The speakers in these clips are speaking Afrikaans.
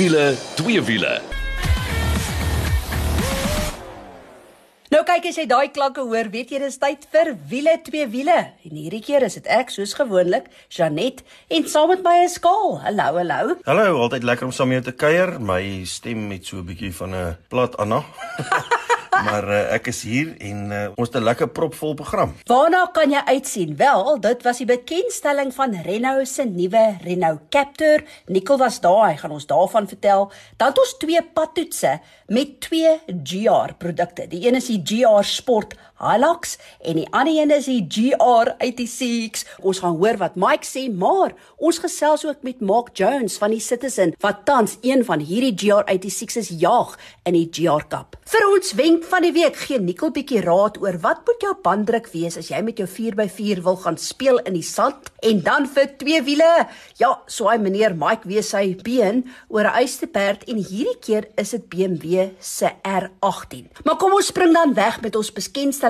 wiele, twee wiele. Nou kyk as jy daai klanke hoor, weet jy dis tyd vir wiele twee wiele. En hierdie keer is dit ek soos gewoonlik, Janet, en saam met my is Kaal. Hallo, hallo. Hallo, altyd lekker om saam met jou te kuier. My stem het so 'n bietjie van 'n plat Anna. maar uh, ek is hier en uh, ons het 'n lekker propvol program. Waarna kan jy uitsien? Wel, dit was die bekendstelling van Renault se nuwe Renault Captur. Nicole was daar, hy gaan ons daarvan vertel. Dan het ons twee padtoetse met twee GR produkte. Die een is die GR Sport Hilux en die ander een is die GR86. Ons gaan hoor wat Mike sê, maar ons gesels ook met Mark Jones van die Citizen wat tans een van hierdie GR86's jaag in die GR Cup. Vir ons wenk van die week gee Nicole bietjie raad oor wat moet jou banddruk wees as jy met jou 4x4 wil gaan speel in die sand en dan vir twee wiele. Ja, so hy meneer Mike weet sy been oor 'n uisterperd en hierdie keer is dit BMW se R18. Maar kom ons spring dan weg met ons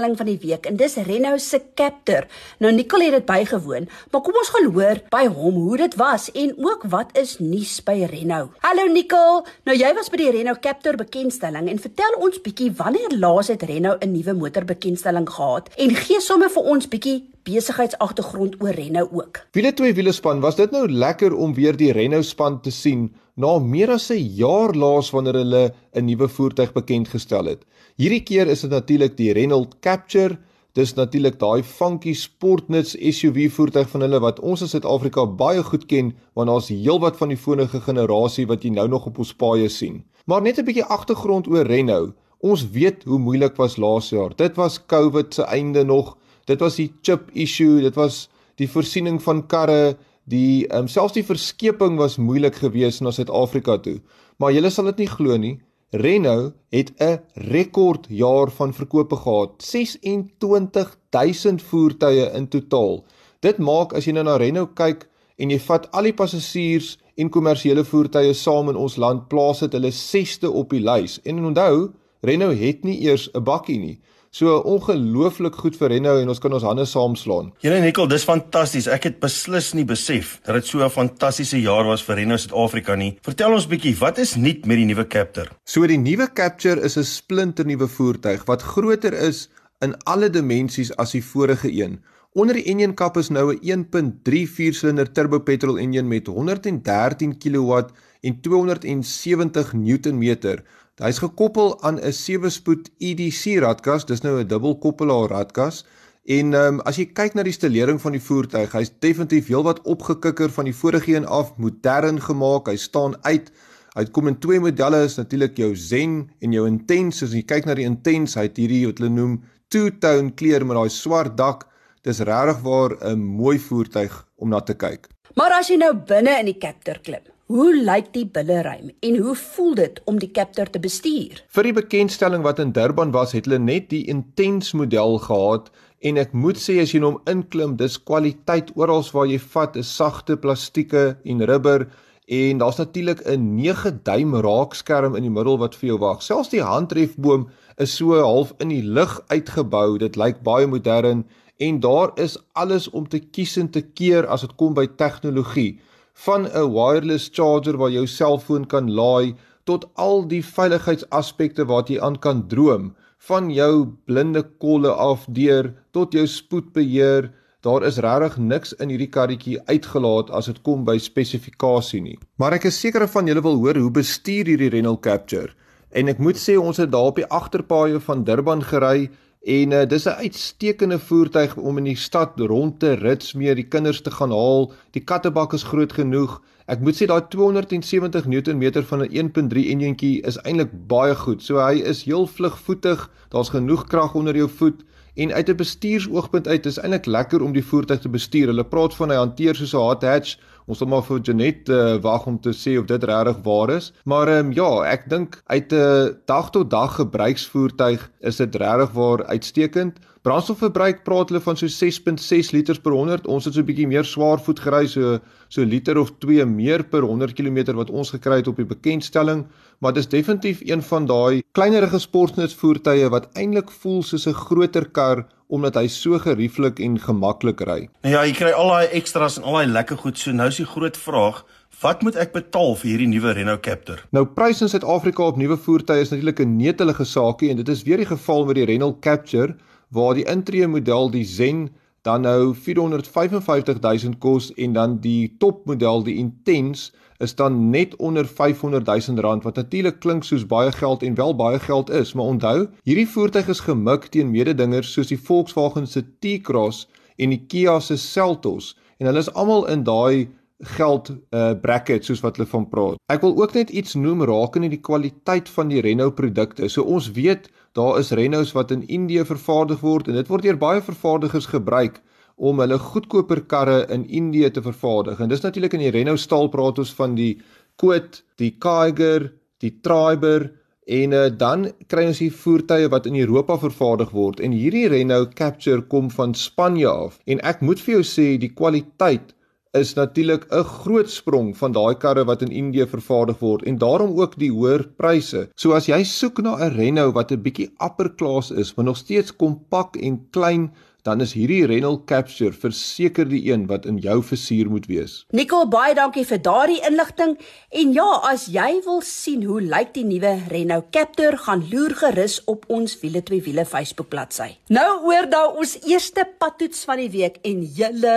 bekendstelling van die week en dis Renault se Captur. Nou Nicole het dit bygewoon, maar kom ons gaan hoor by hom hoe dit was en ook wat is nuus by Renault. Hallo Nicole, nou jy was by die Renault Captur bekendstelling en vertel ons bietjie wanneer laas het Renault 'n nuwe motorbekendstelling gehad en gee sommer vir ons bietjie besigheidsagtergrond oor Renault ook. Wiele twee wiele span, was dit nou lekker om weer die Renault span te sien na meer as 'n jaar laas wanneer hulle 'n nuwe voertuig bekend gestel het. Hierdie keer is dit natuurlik die Renault Capture. Dis natuurlik daai funky sportnuts SUV voertuig van hulle wat ons in Suid-Afrika baie goed ken, want daar's heelwat van die vorige generasie wat jy nou nog op ons paaie sien. Maar net 'n bietjie agtergrond oor Renault. Ons weet hoe moeilik was laas jaar. Dit was COVID se einde nog. Dit was die chip issue, dit was die voorsiening van karre, die um, selfs die verskeping was moeilik geweest na Suid-Afrika toe. Maar julle sal dit nie glo nie. Renault het 'n rekordjaar van verkope gehad. 26000 voertuie in totaal. Dit maak as jy nou na Renault kyk en jy vat al die passasiers en kommersiële voertuie saam in ons land, plaas dit hulle 6ste op die lys. En onthou, Renault het nie eers 'n bakkie nie. So ongelooflik goed vir Renault en ons kan ons hande saamslaan. Julle Nikkel, dis fantasties. Ek het beslis nie besef dat dit so 'n fantastiese jaar was vir Renault Suid-Afrika nie. Vertel ons bietjie, wat is nuut met die nuwe Captur? So die nuwe Captur is 'n splinternuwe voertuig wat groter is in alle dimensies as die vorige een. Onder die enjin kap is nou 'n 1.3 viersilinder turbo petrol enjin met 113 kW en 270 Newtonmeter. Hy's gekoppel aan 'n 7-spoed EDC radkas, dis nou 'n dubbelkoppelaar radkas. En ehm um, as jy kyk na die stelering van die voertuig, hy's definitief heelwat opgekikker van die vorige een af, modern gemaak. Hy staan uit. Hy kom in twee modelle, is natuurlik jou Zen en jou Intense. As jy kyk na die Intense, hy het hierdie wat hulle noem two-tone kleur met daai swart dak. Dis regtig waar 'n mooi voertuig om na te kyk. Maar as jy nou binne in die Captur klim, Hoe lyk die billeruim en hoe voel dit om die Captur te bestuur? Vir die bekendstelling wat in Durban was, het hulle net die Intense model gehad en ek moet sê as jy hom inklim, dis kwaliteit oral waar jy vat, is sagte plastieke en rubber en daar's natuurlik 'n 9 duim raakskerm in die middel wat vir jou wag. Selfs die handrefboom is so half in die lug uitgebou. Dit lyk baie modern en daar is alles om te kies en te keer as dit kom by tegnologie van 'n wireless charger waar jou selfoon kan laai tot al die veiligheidsaspekte wat jy aan kan droom van jou blinde kolle af deur tot jou spoedbeheer daar is regtig niks in hierdie karretjie uitgelaat as dit kom by spesifikasie nie. Maar ek is seker van julle wil hoor hoe bestuur hierdie Renault Capture? En ek moet sê ons het daar op die agterpaaie van Durban gery En uh, dis 'n uitstekende voertuig om in die stad rond te rits mee, die kinders te gaan haal. Die kattebak is groot genoeg. Ek moet sê daai 270 Nm van 'n 1.3 enjintjie is eintlik baie goed. So hy is heel vlugvoetig. Daar's genoeg krag onder jou voet en uit 'n bestuursoogpunt uit is eintlik lekker om die voertuig te bestuur. Hulle praat van hy hanteer soos 'n hot hatch Ons sal maar vir Janet uh, wag om te sê of dit regtig waar is. Maar ehm um, ja, ek dink uit 'n uh, dag tot dag gebruiksvoertuig is dit regtig waar uitstekend. Brandstofverbruik praat hulle van so 6.6 liters per 100. Ons het so 'n bietjie meer swaarvoet gery, so so liter of 2 meer per 100 km wat ons gekry het op die bekendstelling, maar dit is definitief een van daai kleinerige sportnutsvoertuie wat eintlik voel soos 'n groter kar omdat hy so gerieflik en gemaklik ry. Ja, jy kry al daai ekstras en al daai lekker goed. So nou is die groot vraag, Wat moet ek betaal vir hierdie nuwe Renault Captur? Nou pryse in Suid-Afrika op nuwe voertuie is natuurlik 'n netelige saakie en dit is weer die geval met die Renault Captur waar die intree model die Zen dan nou 455000 kos en dan die topmodel die Intense is dan net onder 500000 rand wat natuurlik klink soos baie geld en wel baie geld is maar onthou hierdie voertuig is gemik teen mededingers soos die Volkswagen se T-Cross en die Kia se Seltos en hulle is almal in daai geld uh, bracket soos wat hulle van praat. Ek wil ook net iets noem rakende die kwaliteit van die Renault produkte. So ons weet daar is Renaults wat in Indië vervaardig word en dit word deur baie vervaardigers gebruik om hulle goedkoper karre in Indië te vervaardig. En dis natuurlik in die Renault staal praat ons van die Quid, die Kiger, die Triber en uh, dan kry ons hier voertuie wat in Europa vervaardig word en hierdie Renault Capture kom van Spanje af. En ek moet vir jou sê die kwaliteit is natuurlik 'n groot sprong van daai karre wat in Indië vervaardig word en daarom ook die hoër pryse. So as jy soek na 'n Renault wat 'n bietjie upper class is, maar nog steeds kompak en klein dan is hierdie Renault Capture verseker die een wat in jou versuur moet wees. Nicole, baie dankie vir daardie inligting. En ja, as jy wil sien hoe lyk die nuwe Renault Capture, gaan loer gerus op ons Wiele twee wiele Facebook bladsy. Nou oor daai ons eerste padtoets van die week en julle,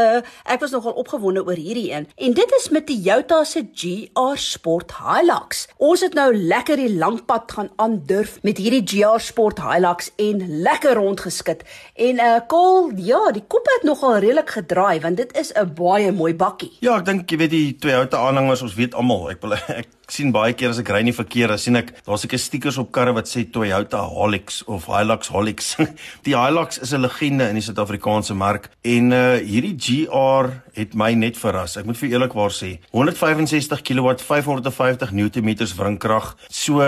ek was nogal opgewonde oor hierdie een. En dit is met die Toyota se GR Sport Hilux. Ons het nou lekker die lang pad gaan aandurf met hierdie GR Sport Hilux en lekker rondgeskit. En uh, eh, Paul, ja, die kop het nogal redelik gedraai want dit is 'n baie mooi bakkie. Ja, ek dink jy weet die Toyota aanhangers, ons weet almal, ek wil ek sien baie keer as ek ry in die verkeer, dan sien ek daar's seker stickers op karre wat sê Toyota Hilux of Hilux Hilux. die Hilux is 'n legende in die Suid-Afrikaanse mark en uh hierdie GR het my net verras. Ek moet vir eerlikwaar sê, 165 kW, 550 Nm wrinkrag. So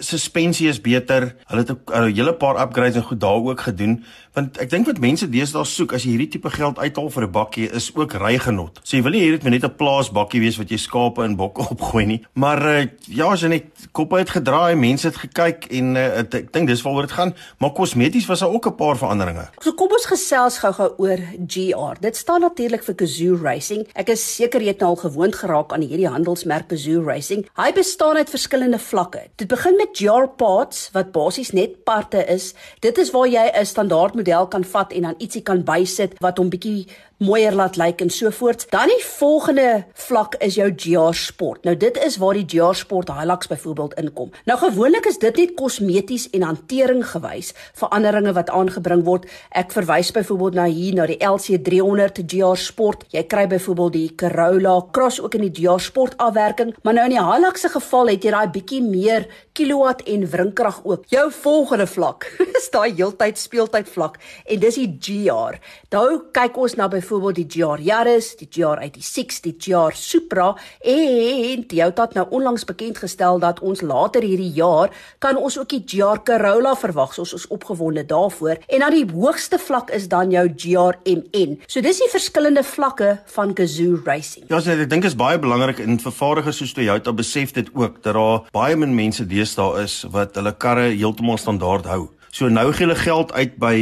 suspensie is beter. Hulle het 'n hele paar upgrades en goed daar ook gedoen want ek dink wat mense deesdae soek as jy hierdie tipe geld uithaal vir 'n bakkie is ook rygenot. So jy wil nie hê dit moet net 'n plaasbakkie wees wat jy skape en bokke opgooi nie, maar uh, ja, as jy net kop uit gedraai, mense het gekyk en uh, het, ek dink dis waaroor dit gaan, maar kosmeties was daar ook 'n paar veranderinge. So kom ons gesels gou-gou oor GR. Dit staan natuurlik vir Kazoo Racing. Ek is seker jy het nou al gewoond geraak aan hierdie handelsmerk Kazoo Racing. Hy bestaan uit verskillende vlakke. Dit begin met GR parts wat basies net parte is. Dit is waar jy 'n standaard model kan vat en dan ietsie kan bysit wat hom bietjie mooier laat lyk en so voort. Dan die volgende vlak is jou GR Sport. Nou dit is waar die GR Sport Hilux byvoorbeeld inkom. Nou gewoonlik is dit net kosmeties en hantering gewys veranderinge wat aangebring word. Ek verwys byvoorbeeld na hier na die LC300 GR Sport. Jy kry byvoorbeeld die Corolla Cross ook in die GR Sport afwerking, maar nou in die Hilux se geval het jy daai bietjie meer kilowatt en wrinkrag ook. Jou volgende vlak is daai heeltyd speeltyd vlak en dis die GR. Nou kyk ons na byvoorbeeld die GR Yaris, die GR 86, die GR Supra en Toyota het nou onlangs bekend gestel dat ons later hierdie jaar kan ons ook die GR Corolla verwag. Ons is opgewonde daarvoor. En dan die hoogste vlak is dan jou GR MN. So dis die verskillende vlakke van Gazoo Racing. Ja, so ek dink is baie belangrik en vervaardigers soos Toyota besef dit ook dat daar baie min mense deesdae is wat hulle karre heeltemal standaard hou. So nou gee hulle geld uit by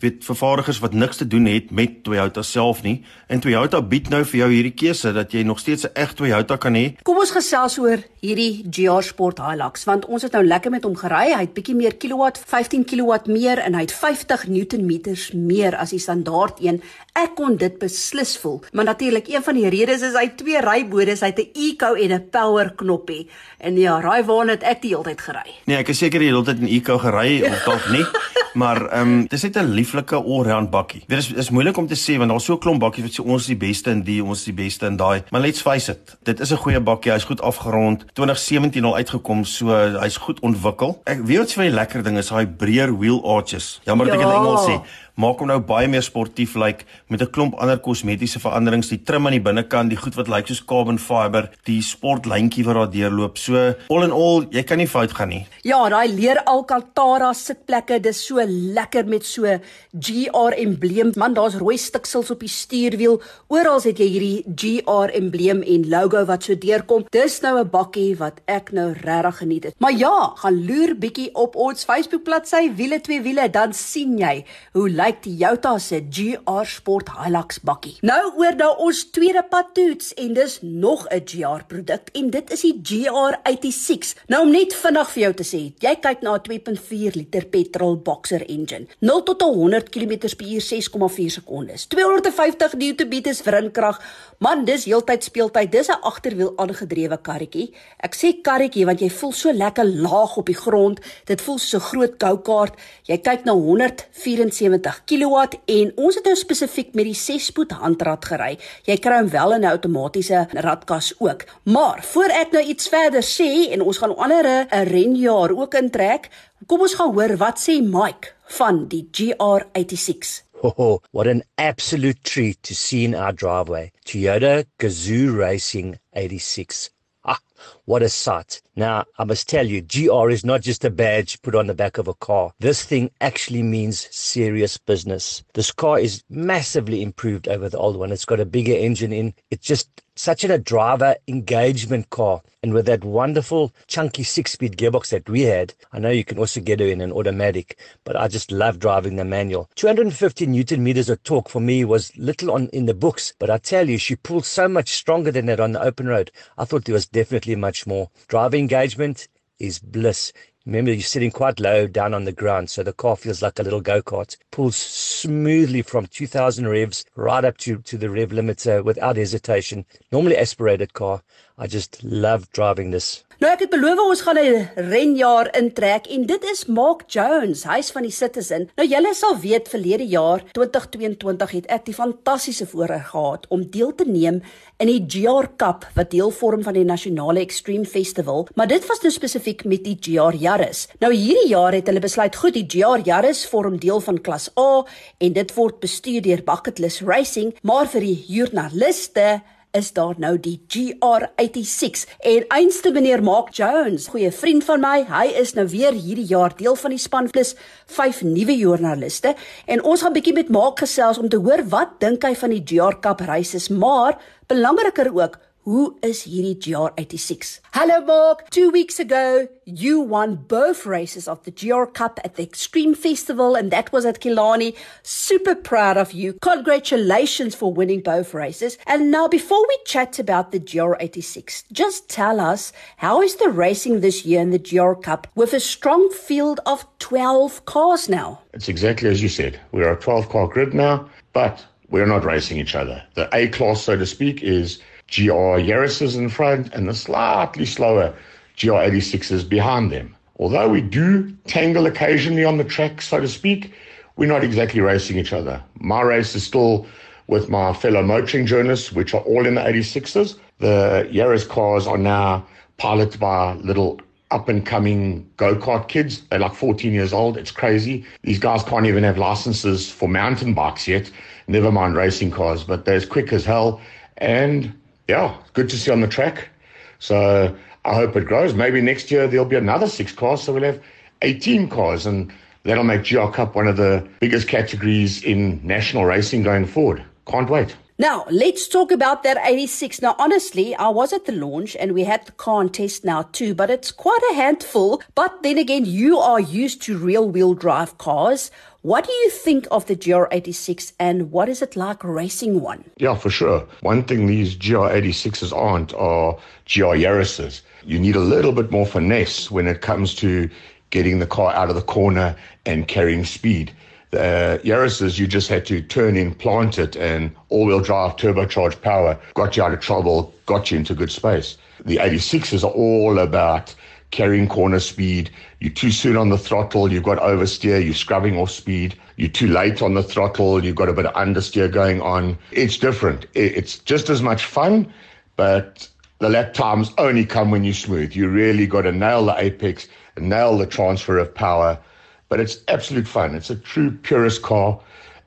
weet vervaardigers wat niks te doen het met Toyota self nie. En Toyota bied nou vir jou hierdie keuse dat jy nog steeds 'n egte Toyota kan hê. Kom ons gesels oor hierdie GR Sport Hilux want ons het nou lekker met hom gery. Hy het bietjie meer kilowatt, 15 kilowatt meer en hy het 50 Newtonmeters meer as die standaard een. Ek kon dit beslis voel. Maar natuurlik een van die redes is hy twee rybodes, hy het 'n eco en 'n power knoppie. En ja, raai waar het ek die hele tyd gery? Nee, ek is seker jy het die hele tyd in eco gery of dalk nie. Maar ehm um, dis net 'n lieflike allround bakkie. Dit is is moeilik om te sê want daar's so 'n klomp bakkies wat sê ons is die beste in die, ons is die beste in daai. Maar let's face it, dit is 'n goeie bakkie. Hy's goed afgerond. 2017 al uitgekom, so hy's goed ontwikkel. Ek weet wat vir my lekker ding is, hy breër wheel arches. Jammer dat ja. ek dit in Engels sê maak hom nou baie meer sportief lyk like, met 'n klomp ander kosmetiese veranderings, die trim aan die binnekant, die goed wat lyk like soos carbon fiber, die sportlyntjie wat daar deurloop. So all in all, jy kan nie fout gaan nie. Ja, daai leer Alcantara sitplekke, dis so lekker met so GR embleem. Man, daar's rooi stiksels op die stuurwiel. Oral het jy hierdie GR embleem en logo wat so deurkom. Dis nou 'n bakkie wat ek nou regtig geniet het. Maar ja, gaan loer bietjie op ons Facebook bladsy Wiele twee wiele, dan sien jy hoe lyk lyk die Toyota se GR Sport Hilux bakkie. Nou oor na ons tweede patoets en dis nog 'n GR produk en dit is die GR86. Nou om net vinnig vir jou te sê, jy kyk na 'n 2.4 liter petrol boxer engine. 0 tot 100 km/h 6,4 sekondes. 250 Nm wrinkrag. Man, dis heeltyd speeltyd. Dis 'n agterwiel aangedrewe karretjie. Ek sê karretjie want jy voel so lekker laag op die grond. Dit voel so groot go-kart. Jy kyk na 174 kW en ons het nou spesifiek met die 6-spoed handrad gery. Jy kry hom wel in 'n outomatiese radkas ook. Maar voor ek nou iets verder sê en ons gaan ander 'n renjaar ook intrek, kom ons gaan hoor wat sê Mike van die GR86. Oh, what an absolute treat to see in our driveway. Toyota Gazoo Racing 86. What a sight. Now, I must tell you, GR is not just a badge put on the back of a car. This thing actually means serious business. This car is massively improved over the old one. It's got a bigger engine in. It's just such a driver engagement car. And with that wonderful chunky six speed gearbox that we had, I know you can also get her in an automatic, but I just love driving the manual. 250 newton meters of torque for me was little on in the books, but I tell you, she pulled so much stronger than that on the open road. I thought there was definitely much more. Driver engagement is bliss. Remember, you're sitting quite low down on the ground, so the car feels like a little go kart. Pulls smoothly from 2000 revs right up to, to the rev limiter uh, without hesitation. Normally aspirated car. I just love driving this. Nou ek het beloof ons gaan 'n renjaar intrek en dit is Mark Jones, hy's van die Citizen. Nou julle sal weet verlede jaar 2022 het ek die fantastiese voorreg gehad om deel te neem in die GR Cup wat deel vorm van die nasionale Extreme Festival, maar dit was nou spesifiek met die GR Yaris. Nou hierdie jaar het hulle besluit goed die GR Yaris vorm deel van klas A en dit word bestuur deur Bucketless Racing, maar vir die joernaliste is daar nou die GR86 en einste meneer Mark Jones, goeie vriend van my, hy is nou weer hierdie jaar deel van die span plus vyf nuwe joernaliste. En ons gaan bietjie met Mark gesels om te hoor wat dink hy van die GR Cup races, maar belangriker ook Who is hierdie GR86? Hello Mark, 2 weeks ago you won both races of the GR Cup at the Extreme Festival and that was at Killarney. Super proud of you. Congratulations for winning both races. And now before we chat about the GR86, just tell us how is the racing this year in the GR Cup with a strong field of 12 cars now? It's exactly as you said. We're a 12 car grid now, but we're not racing each other. The A class so to speak is GR Yaris's in front and the slightly slower GR 86s behind them. Although we do tangle occasionally on the track, so to speak, we're not exactly racing each other. My race is still with my fellow motoring journalists, which are all in the 86s. The Yaris cars are now piloted by little up and coming go kart kids. They're like 14 years old. It's crazy. These guys can't even have licenses for mountain bikes yet, never mind racing cars, but they're as quick as hell. And yeah, good to see on the track. So I hope it grows. Maybe next year there'll be another six cars, so we'll have 18 cars, and that'll make GR Cup one of the biggest categories in national racing going forward. Can't wait. Now, let's talk about that 86. Now, honestly, I was at the launch and we had the car test now too, but it's quite a handful. But then again, you are used to real wheel drive cars. What do you think of the GR86 and what is it like racing one? Yeah, for sure. One thing these GR86s aren't are GR Yaris's. You need a little bit more finesse when it comes to getting the car out of the corner and carrying speed. The Yaris's, you just had to turn in, plant it, and all-wheel drive, turbocharged power got you out of trouble, got you into good space. The 86s are all about carrying corner speed. You're too soon on the throttle, you've got oversteer, you're scrubbing off speed. You're too late on the throttle, you've got a bit of understeer going on. It's different. It's just as much fun, but the lap times only come when you're smooth. You really got to nail the apex, nail the transfer of power. But it's absolute fun. It's a true purist car,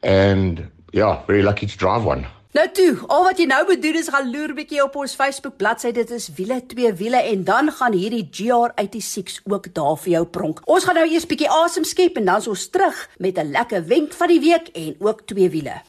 and yeah, very lucky to drive one. Nou toe, al wat jy nou moet doen is gaan loer bietjie op ons Facebook bladsy. Dit is wiele twee wiele en dan gaan hierdie GR86 ook daar vir jou pronk. Ons gaan nou eers bietjie asem skep en dan is ons terug met 'n lekker wenk van die week en ook twee wiele.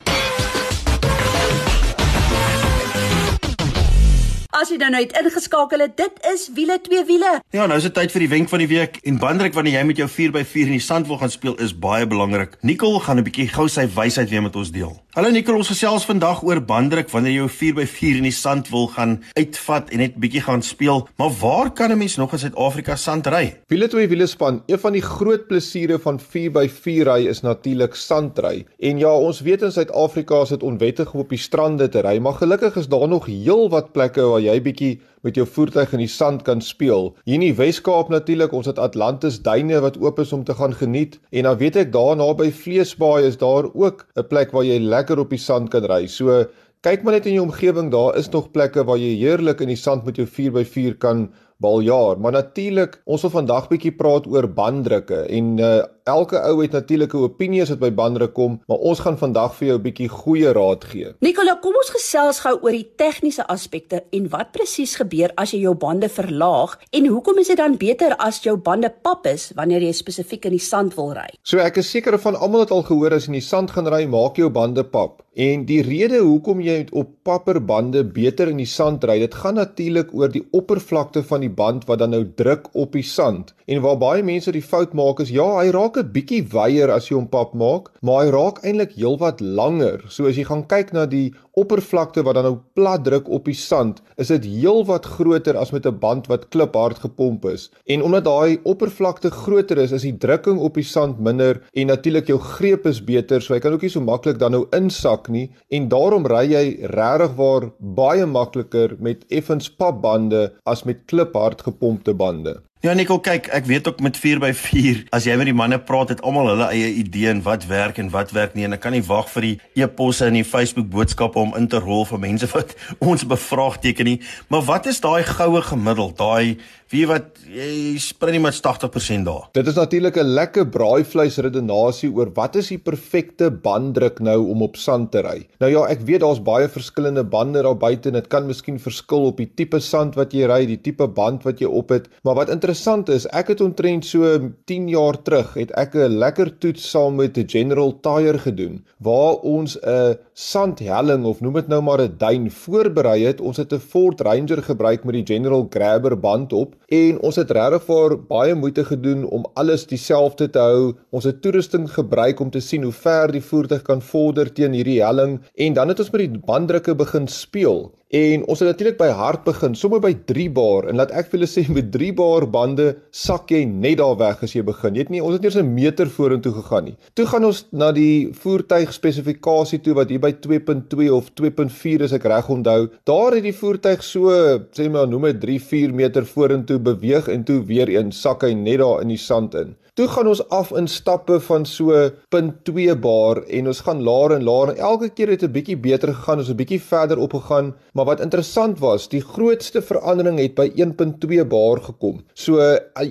As jy nou net ingeskakel het, dit is wiele twee wiele. Ja, nou is dit tyd vir die wenk van die week en banddruk wanneer jy met jou 4x4 in die sand wil gaan speel is baie belangrik. Nicole gaan 'n bietjie gou sy wysheid weer met ons deel. Hallo Nicole, ons gesels vandag oor banddruk wanneer jy jou 4x4 in die sand wil gaan uitvat en net bietjie gaan speel. Maar waar kan 'n mens nog in Suid-Afrika sand ry? Wiele twee wiele span, een van die groot plesiere van 4x4 ry is natuurlik sandry. En ja, ons weet in Suid-Afrika is dit onwettig om op die strande te ry, maar gelukkig is daar nog heelwat plekke waar jy bietjie met jou voertuig in die sand kan speel. Hier in die Wes-Kaap natuurlik, ons het Atlantis duine wat oop is om te gaan geniet en dan weet ek daar naby Vleesbaai is daar ook 'n plek waar jy lekker op die sand kan ry. So kyk maar net in jou omgewing, daar is nog plekke waar jy heerlik in die sand met jou 4x4 kan baljaar. Maar natuurlik, ons wil vandag bietjie praat oor banddrukke en uh, elke ou het natuurlik 'n opinie as dit by banddruk kom, maar ons gaan vandag vir jou 'n bietjie goeie raad gee. Nicola, kom ons gesels gou oor die tegniese aspekte en wat presies gebeur as jy jou bande verlaag en hoekom is dit dan beter as jou bande pap is wanneer jy spesifiek in die sand wil ry? So ek is seker van almal het al gehoor as in die sand gaan ry, maak jou bande pap. En die rede hoekom jy op papperbande beter in die sand ry, dit gaan natuurlik oor die oppervlakte van die band wat dan nou druk op die sand. En waar baie mense die fout maak is ja, hy raak 'n bietjie wyer as jy hom pap maak, maar hy raak eintlik heelwat langer. So as jy gaan kyk na die oppervlakte wat dan nou plat druk op die sand, is dit heelwat groter as met 'n band wat kliphard gepomp is. En omdat daai oppervlakte groter is, is die drukking op die sand minder en natuurlik jou greep is beter, so jy kan ook nie so maklik dan nou insak nie en daarom ry jy regtig waar baie makliker met effens papbande as met kliphard gepompte bande. Ja Nicole, kyk, ek weet ook met 4x4, as jy met die manne praat, het almal hulle eie idee en wat werk en wat werk nie en ek kan nie wag vir die e-posse en die Facebook boodskappe om in te rol vir mense wat ons bevraagteken nie. Maar wat is daai goue gemiddel? Daai wie wat jy spring nie met 80% daar. Dit is natuurlik 'n lekker braaivleis redenasie oor wat is die perfekte banddruk nou om op sand te ry. Nou ja, ek weet daar's baie verskillende bande daar buite en dit kan miskien verskil op die tipe sand wat jy ry, die tipe band wat jy op het, maar wat interessant is, ek het omtrent so 10 jaar terug het ek 'n lekker toets saam met 'n General Tyre gedoen waar ons 'n sandhelling of noem dit nou maar 'n duin voorberei het. Ons het 'n Ford Ranger gebruik met die General Grabber band op en ons het regtig baie moeite gedoen om alles dieselfde te hou. Ons het toerusting gebruik om te sien hoe ver die voertuig kan vorder teen hierdie helling en dan het ons met die banddrukke begin speel. En ons het natuurlik by hard begin, sommer by 3 bar en laat ek vir julle sê met 3 bar bande sak jy net daar weg as jy begin. Jy het nie ons het nie eens 'n meter vorentoe gegaan nie. Toe gaan ons na die voertuig spesifikasie toe wat hier by 2.2 of 2.4 is ek reg onthou. Daar het die voertuig so sê maar noem dit 3-4 meter vorentoe beweeg en toe weer een sak hy net daar in die sand in. Toe gaan ons af in stappe van so 0.2 bar en ons gaan laer en laer elke keer het dit 'n bietjie beter gegaan, ons het 'n bietjie verder opgegaan, maar wat interessant was, die grootste verandering het by 1.2 bar gekom. So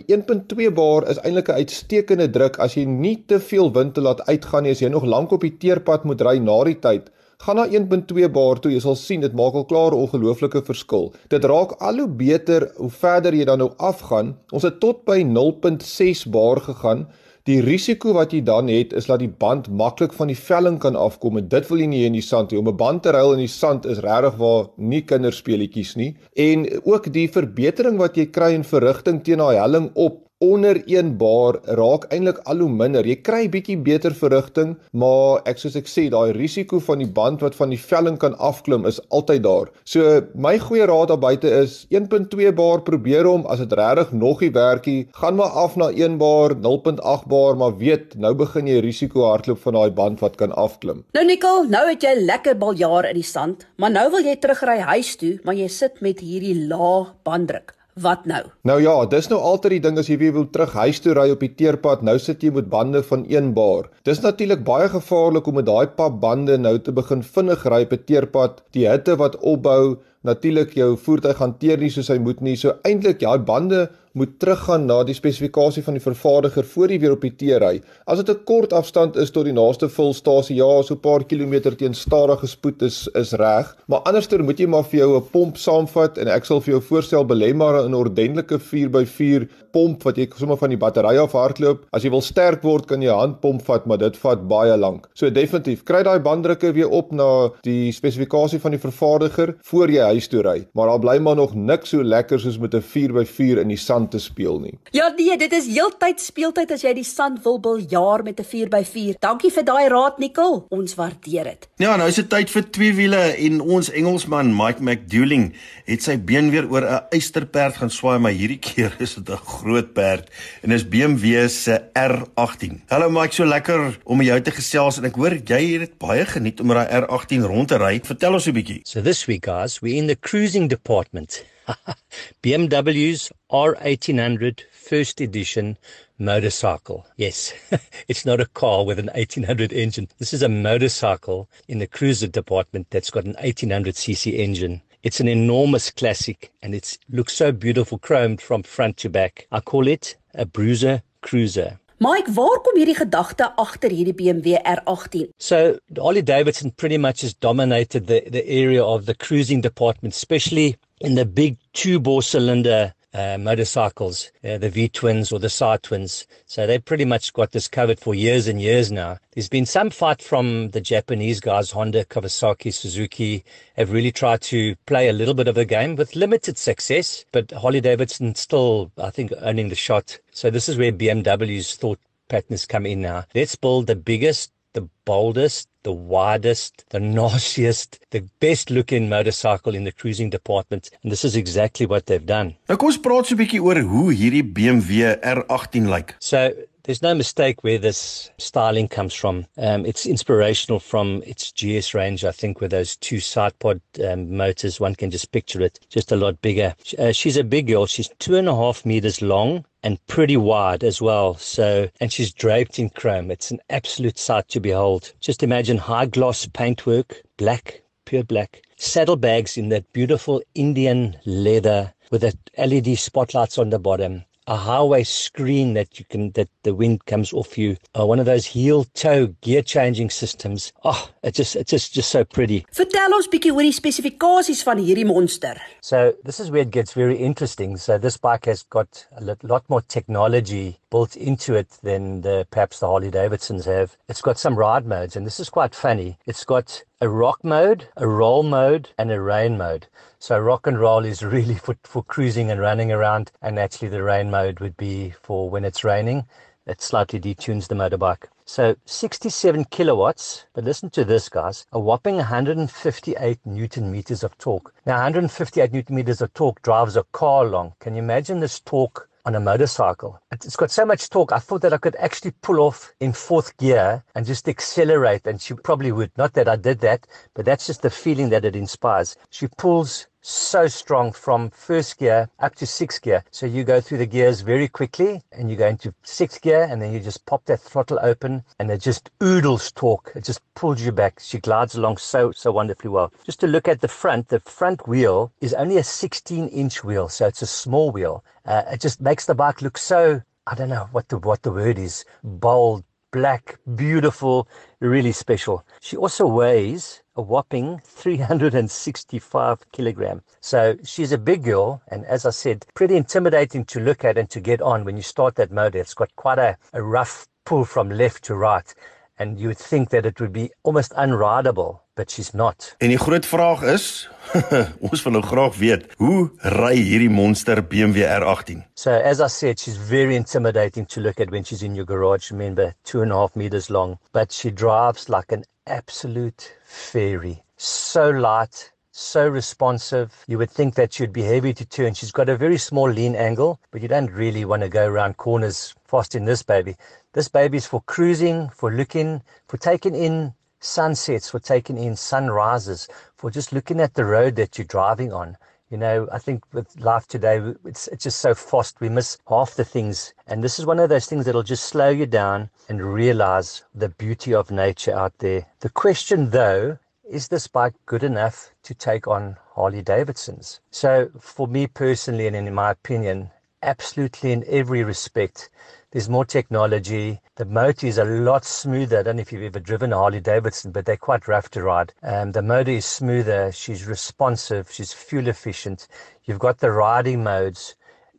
1.2 bar is eintlik 'n uitstekende druk as jy nie te veel wind te laat uitgaan nie, as jy nog lank op die teerpad moet ry na die tyd gaan na 1.2 bar toe, jy sal sien dit maak al klaar 'n ongelooflike verskil. Dit raak al hoe beter hoe verder jy dan nou afgaan. Ons het tot by 0.6 bar gegaan. Die risiko wat jy dan het is dat die band maklik van die velling kan afkom en dit wil jy nie in die sand hê. Om 'n band te ruil in die sand is regtig waar nie kinderspeletjies nie. En ook die verbetering wat jy kry in verrigting teen daai helling op onder 1 bar raak eintlik al hoe minder. Jy kry bietjie beter verrigting, maar ek soos ek sê, daai risiko van die band wat van die velling kan afklim is altyd daar. So my goeie raad daar buite is 1.2 bar probeer hom as dit regtig nog nie werkie, gaan maar af na 1 bar, 0.8 bar, maar weet, nou begin jy risiko hardloop van daai band wat kan afklim. Nou Nicole, nou het jy lekker baljaar in die sand, maar nou wil jy terugry huis toe, maar jy sit met hierdie lae banddruk. Wat nou? Nou ja, dis nou altyd die ding as jy weer wil terug huis toe ry op die teerpad, nou sit jy met bande van 1 bar. Dis natuurlik baie gevaarlik om met daai pap bande nou te begin vinnig ry op 'n teerpad. Die hitte wat opbou, natuurlik jou voertuig hanteer nie soos hy moet nie. So eintlik ja, bande moet teruggaan na die spesifikasie van die vervaardiger voor jy weer op die teer ry. As dit 'n kort afstand is tot die naaste vulstasie, ja, so 'n paar kilometer teen stadige spoed is is reg, maar anderster moet jy maar vir jou 'n pomp saamvat en ek sal vir jou voorstel belê maar 'n ordentlike 4x4 pomp wat jy sommer van die battery af hardloop. As jy wil sterk word, kan jy 'n handpomp vat, maar dit vat baie lank. So definitief, kry daai banddrukke weer op na die spesifikasie van die vervaardiger voor jy huis toe ry, maar daar bly maar nog niks so lekker soos met 'n 4x4 in die sand te speel nie. Ja nee, dit is heeltyd speeltyd as jy die sand wil biljaar met 'n 4x4. Dankie vir daai raad Nicole. Ons waardeer dit. Ja, nou is dit tyd vir twee wiele en ons Engelsman Mike McDouling het sy been weer oor 'n eysterperd gaan swaai, maar hierdie keer is dit 'n groot perd en dis BMW se R18. Hallo Mike, so lekker om jou te gesels en ek hoor jy het baie geniet om met daai R18 rond te ry. Vertel ons 'n bietjie. So this week, guys, we're in the cruising department. BMW's R1800 first edition motorcycle. Yes, it's not a car with an 1800 engine. This is a motorcycle in the cruiser department that's got an 1800cc engine. It's an enormous classic and it looks so beautiful chromed from front to back. I call it a bruiser cruiser. Mike, waar kom hierdie gedagte agter hierdie BMW R18? So Harley Davidson pretty much has dominated the, the area of the cruising department, especially in the big two-bore cylinder uh, motorcycles, uh, the V twins or the Side twins. So they've pretty much got this covered for years and years now. There's been some fight from the Japanese guys, Honda, Kawasaki, Suzuki, have really tried to play a little bit of a game with limited success, but Harley Davidson still, I think, owning the shot. So this is where BMW's thought patterns come in now. Let's build the biggest, the boldest, the widest, the nastiest, the best looking motorcycle in the cruising department. And this is exactly what they've done. Nou kom ons praat so 'n bietjie oor hoe hierdie BMW R18 lyk. So there's no mistake where this styling comes from. Um, it's inspirational from its GS range, I think, with those two side pod um, motors. One can just picture it, just a lot bigger. Uh, she's a big girl. She's two and a half meters long and pretty wide as well. So, and she's draped in chrome. It's an absolute sight to behold. Just imagine high gloss paintwork, black, pure black, saddlebags in that beautiful Indian leather with the LED spotlights on the bottom a highway screen that you can that the wind comes off you. Uh, one of those heel toe gear changing systems. Oh it just it's just just so pretty. Vertel ons bietjie oor die spesifikasies van hierdie monster. so this is where it gets very interesting. So this bike has got a lot, lot more technology built into it than the perhaps the Harley Davidsons have. It's got some ride modes and this is quite funny. It's got a rock mode, a roll mode, and a rain mode. So rock and roll is really for, for cruising and running around, and actually the rain mode would be for when it's raining. It slightly detunes the motorbike. So 67 kilowatts, but listen to this, guys, a whopping 158 newton meters of torque. Now, 158 newton meters of torque drives a car along. Can you imagine this torque on a motorcycle. It's got so much torque. I thought that I could actually pull off in fourth gear and just accelerate. And she probably would. Not that I did that, but that's just the feeling that it inspires. She pulls so strong from first gear up to sixth gear. So you go through the gears very quickly and you go into sixth gear and then you just pop that throttle open and it just oodles torque. It just pulls you back. She glides along so, so wonderfully well. Just to look at the front, the front wheel is only a 16 inch wheel. So it's a small wheel. Uh, it just makes the bike look so, I don't know what the, what the word is, bold, black, beautiful, really special. She also weighs a whopping 365 kilogram. So she's a big girl, and as I said, pretty intimidating to look at and to get on when you start that motor. It's got quite a, a rough pull from left to right, and you would think that it would be almost unrideable, but she's not. En die groot vraag is, ons wil nou graag weet, hoe ry hierdie monster BMW R18? So as I said, she's very intimidating to look at when she's in your garage. Remember, two and a half meters long, but she drives like an absolute fairy. So light, so responsive. You would think that she'd be heavy to turn. She's got a very small lean angle, but you don't really want to go around corners fast in this baby. This baby's for cruising, for looking, for taking in sunsets, for taking in sunrises, for just looking at the road that you're driving on. You know, I think with life today, it's, it's just so fast. We miss half the things. And this is one of those things that'll just slow you down and realize the beauty of nature out there. The question, though, is this bike good enough to take on Harley Davidsons? So, for me personally, and in my opinion, absolutely in every respect, there's more technology. The motor is a lot smoother. I don't know if you've ever driven a Harley Davidson, but they're quite rough to ride. Um, the motor is smoother. She's responsive. She's fuel efficient. You've got the riding modes.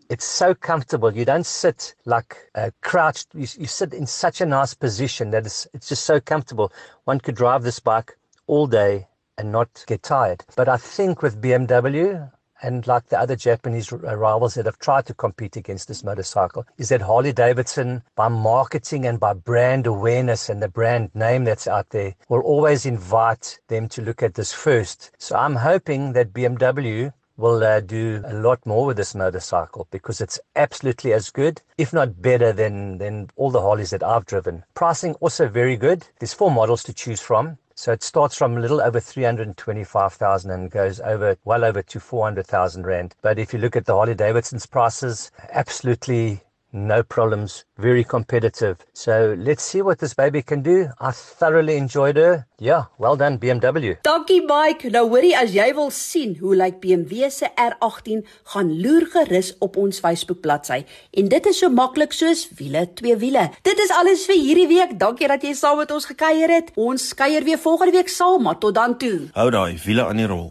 It's so comfortable. You don't sit like uh, crouched. You, you sit in such a nice position that it's, it's just so comfortable. One could drive this bike all day, and not get tired. But I think with BMW, and like the other Japanese rivals that have tried to compete against this motorcycle, is that Harley Davidson, by marketing and by brand awareness and the brand name that's out there, will always invite them to look at this first. So I'm hoping that BMW will uh, do a lot more with this motorcycle because it's absolutely as good, if not better than, than all the Harleys that I've driven. Pricing also very good. There's four models to choose from. So it starts from a little over 325,000 and goes over well over to 400,000 rand. But if you look at the Harley Davidson's prices, absolutely no problems, very competitive. So let's see what this baby can do. I thoroughly enjoyed her. Yeah, well done BMW. Dankie Mike. Nou hoorie as jy wil sien hoe lyk BMW se R18, gaan loer gerus op ons Facebook bladsy. En dit is so maklik soos wiele, twee wiele. Dit is alles vir hierdie week. Dankie dat jy saam met ons gekuier het. Ons kuier weer volgende week saam, maar tot dan toe. Hou daai wiele aan die rol.